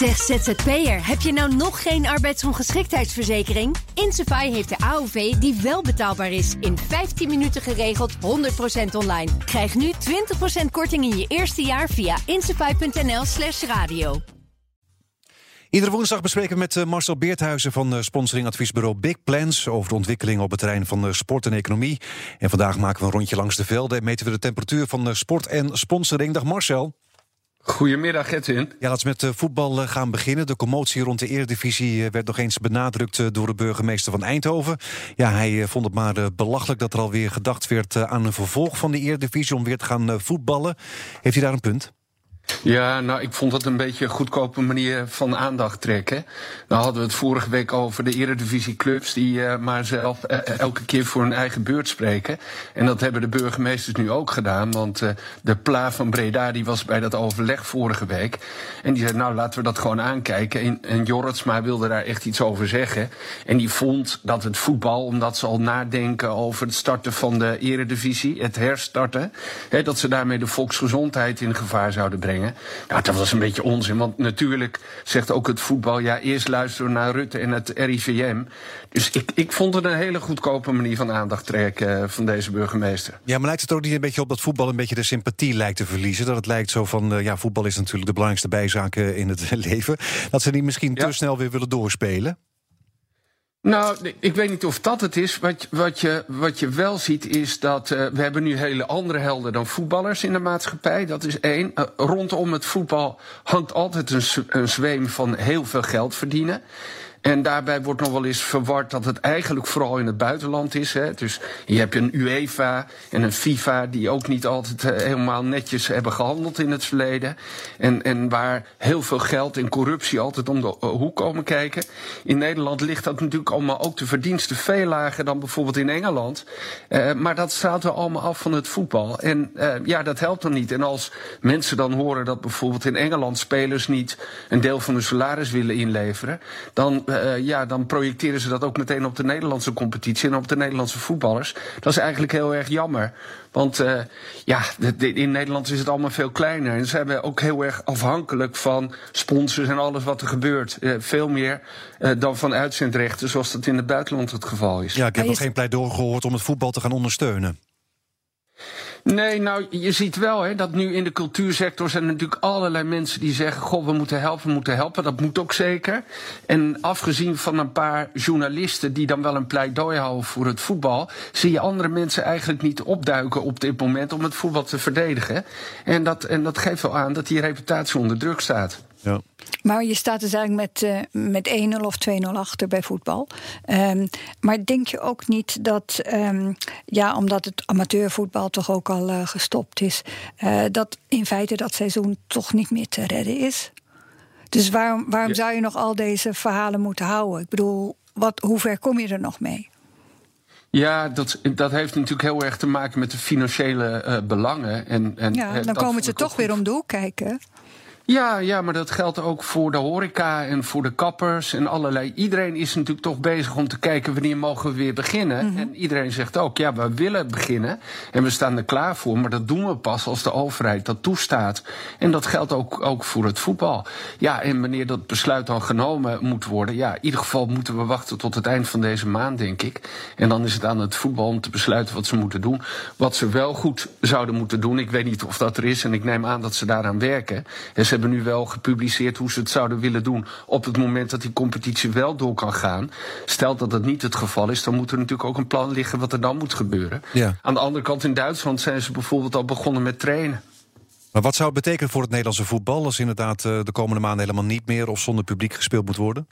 Zeg ZZP'er, heb je nou nog geen arbeidsongeschiktheidsverzekering? Insafai heeft de AOV die wel betaalbaar is. In 15 minuten geregeld, 100% online. Krijg nu 20% korting in je eerste jaar via insafai.nl slash radio. Iedere woensdag bespreken we met eh, Marcel Beerthuizen van eh, sponsoringadviesbureau Big Plans over de ontwikkeling op het terrein van eh, sport en economie. En vandaag maken we een rondje langs de velden en meten we de temperatuur van sport en sponsoring. Dag Marcel. Goedemiddag, Edwin. Ja, laten we met voetbal gaan beginnen. De commotie rond de Eredivisie werd nog eens benadrukt door de burgemeester van Eindhoven. Ja, hij vond het maar belachelijk dat er alweer gedacht werd aan een vervolg van de Eredivisie om weer te gaan voetballen. Heeft hij daar een punt? Ja, nou, ik vond dat een beetje een goedkope manier van aandacht trekken. Nou hadden we het vorige week over de eredivisieclubs... die uh, maar zelf uh, elke keer voor hun eigen beurt spreken. En dat hebben de burgemeesters nu ook gedaan. Want uh, de Pla van Breda die was bij dat overleg vorige week. En die zei, nou, laten we dat gewoon aankijken. En, en Jorritsma wilde daar echt iets over zeggen. En die vond dat het voetbal, omdat ze al nadenken... over het starten van de eredivisie, het herstarten... Hè, dat ze daarmee de volksgezondheid in gevaar zouden brengen. Ja, dat was een beetje onzin. Want natuurlijk zegt ook het voetbal... ja, eerst luisteren naar Rutte en het RIVM. Dus ik, ik vond het een hele goedkope manier van aandacht trekken... Eh, van deze burgemeester. Ja, maar lijkt het ook niet een beetje op dat voetbal... een beetje de sympathie lijkt te verliezen? Dat het lijkt zo van... Uh, ja, voetbal is natuurlijk de belangrijkste bijzaak in het leven. Dat ze die misschien te snel weer willen doorspelen? Nou, ik weet niet of dat het is. Wat, wat, je, wat je wel ziet is dat uh, we hebben nu hele andere helden dan voetballers in de maatschappij. Dat is één. Uh, rondom het voetbal hangt altijd een, een zweem van heel veel geld verdienen. En daarbij wordt nog wel eens verward dat het eigenlijk vooral in het buitenland is. Hè. Dus je hebt een UEFA en een FIFA die ook niet altijd uh, helemaal netjes hebben gehandeld in het verleden. En, en waar heel veel geld en corruptie altijd om de uh, hoek komen kijken. In Nederland ligt dat natuurlijk allemaal ook de verdiensten veel lager dan bijvoorbeeld in Engeland. Uh, maar dat straalt wel allemaal af van het voetbal. En ja, dat helpt dan niet. En als mensen dan horen dat bijvoorbeeld in Engeland spelers niet een deel van hun salaris willen inleveren, dan uh, ja, dan projecteren ze dat ook meteen op de Nederlandse competitie en op de Nederlandse voetballers. Dat is eigenlijk heel erg jammer. Want uh, ja, de, de, in Nederland is het allemaal veel kleiner. En ze zijn ook heel erg afhankelijk van sponsors en alles wat er gebeurt. Uh, veel meer dan van uitzendrechten, zoals dat in het buitenland het geval is. Ja, ik heb nog geen pleidooi gehoord om het voetbal te gaan ondersteunen. Nee, nou, je ziet wel hè, dat nu in de cultuursector zijn natuurlijk allerlei mensen die zeggen: Goh, we moeten helpen, we moeten helpen. Dat moet ook zeker. En afgezien van een paar journalisten die dan wel een pleidooi houden voor het voetbal, zie je andere mensen eigenlijk niet opduiken op dit moment om het voetbal te verdedigen. En dat, en dat geeft wel aan dat die reputatie onder druk staat. Ja. Maar je staat dus eigenlijk met, uh, met 1-0 of 2-0 achter bij voetbal. Um, maar denk je ook niet dat, um, ja, omdat het amateurvoetbal toch ook al uh, gestopt is, uh, dat in feite dat seizoen toch niet meer te redden is? Dus waarom, waarom ja. zou je nog al deze verhalen moeten houden? Ik bedoel, wat, hoe ver kom je er nog mee? Ja, dat, dat heeft natuurlijk heel erg te maken met de financiële uh, belangen. En, en, ja, dan komen ze toch weer om de hoek kijken. Ja, ja, maar dat geldt ook voor de horeca en voor de kappers en allerlei. Iedereen is natuurlijk toch bezig om te kijken wanneer mogen we weer beginnen. Mm -hmm. En iedereen zegt ook, ja, we willen beginnen en we staan er klaar voor. Maar dat doen we pas als de overheid dat toestaat. En dat geldt ook, ook voor het voetbal. Ja, en wanneer dat besluit dan genomen moet worden, ja, in ieder geval moeten we wachten tot het eind van deze maand, denk ik. En dan is het aan het voetbal om te besluiten wat ze moeten doen. Wat ze wel goed zouden moeten doen, ik weet niet of dat er is en ik neem aan dat ze daaraan werken. En ze hebben nu wel gepubliceerd hoe ze het zouden willen doen op het moment dat die competitie wel door kan gaan. Stel dat dat niet het geval is, dan moet er natuurlijk ook een plan liggen wat er dan moet gebeuren. Ja. Aan de andere kant in Duitsland zijn ze bijvoorbeeld al begonnen met trainen. Maar wat zou het betekenen voor het Nederlandse voetbal als inderdaad de komende maanden helemaal niet meer of zonder publiek gespeeld moet worden?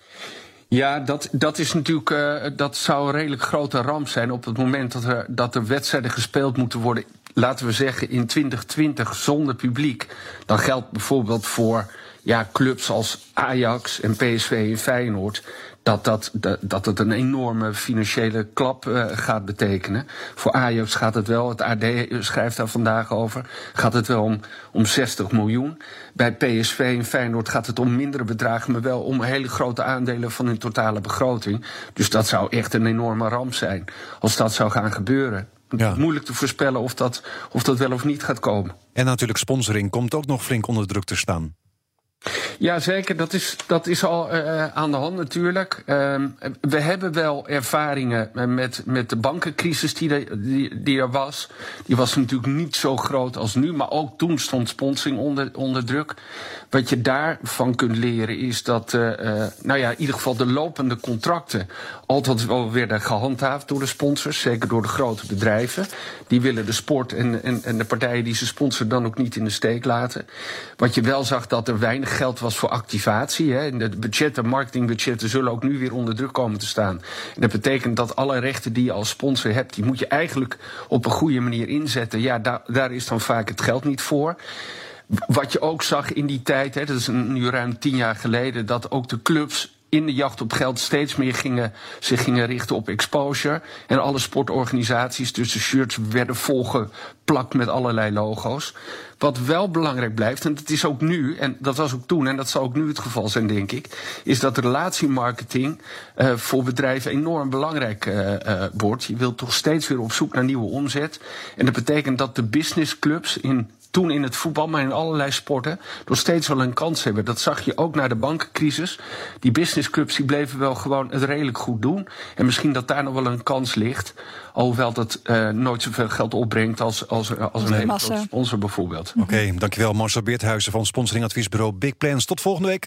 Ja, dat, dat is natuurlijk. Uh, dat zou een redelijk grote ramp zijn op het moment dat er, dat er wedstrijden gespeeld moeten worden laten we zeggen, in 2020 zonder publiek. Dan geldt bijvoorbeeld voor ja, clubs als Ajax en PSV en Feyenoord. Dat, dat, dat, dat het een enorme financiële klap uh, gaat betekenen. Voor Ajax gaat het wel, het AD schrijft daar vandaag over, gaat het wel om, om 60 miljoen. Bij PSV en Feyenoord gaat het om mindere bedragen, maar wel om hele grote aandelen van hun totale begroting. Dus dat zou echt een enorme ramp zijn als dat zou gaan gebeuren. Ja. Moeilijk te voorspellen of dat, of dat wel of niet gaat komen. En natuurlijk sponsoring komt ook nog flink onder druk te staan. Ja, zeker. Dat is, dat is al uh, aan de hand natuurlijk. Uh, we hebben wel ervaringen met, met de bankencrisis die er, die, er was. Die was natuurlijk niet zo groot als nu, maar ook toen stond sponsoring onder, onder druk. Wat je daarvan kunt leren is dat, nou ja, in ieder geval de lopende contracten altijd wel werden gehandhaafd door de sponsors, zeker door de grote bedrijven. Die willen de sport en, en, en de partijen die ze sponsoren dan ook niet in de steek laten. Wat je wel zag dat er weinig geld was voor activatie. Hè. De budgetten, marketingbudgetten zullen ook nu weer onder druk komen te staan. En dat betekent dat alle rechten die je als sponsor hebt, die moet je eigenlijk op een goede manier inzetten. Ja, daar, daar is dan vaak het geld niet voor. Wat je ook zag in die tijd, hè, dat is nu ruim tien jaar geleden, dat ook de clubs in de jacht op geld steeds meer gingen, zich gingen richten op exposure. En alle sportorganisaties, dus de shirts werden volgeplakt met allerlei logo's. Wat wel belangrijk blijft, en dat is ook nu, en dat was ook toen, en dat zal ook nu het geval zijn, denk ik, is dat relatiemarketing uh, voor bedrijven enorm belangrijk uh, uh, wordt. Je wilt toch steeds weer op zoek naar nieuwe omzet. En dat betekent dat de businessclubs in toen in het voetbal, maar in allerlei sporten, nog steeds wel een kans hebben. Dat zag je ook na de bankencrisis. Die businessclubs die bleven wel gewoon het redelijk goed doen. En misschien dat daar nog wel een kans ligt. Alhoewel dat uh, nooit zoveel geld opbrengt als, als, als een hele grote sponsor bijvoorbeeld. Oké, okay, dankjewel Marcel Beerthuizen van sponsoringadviesbureau Big Plans. Tot volgende week.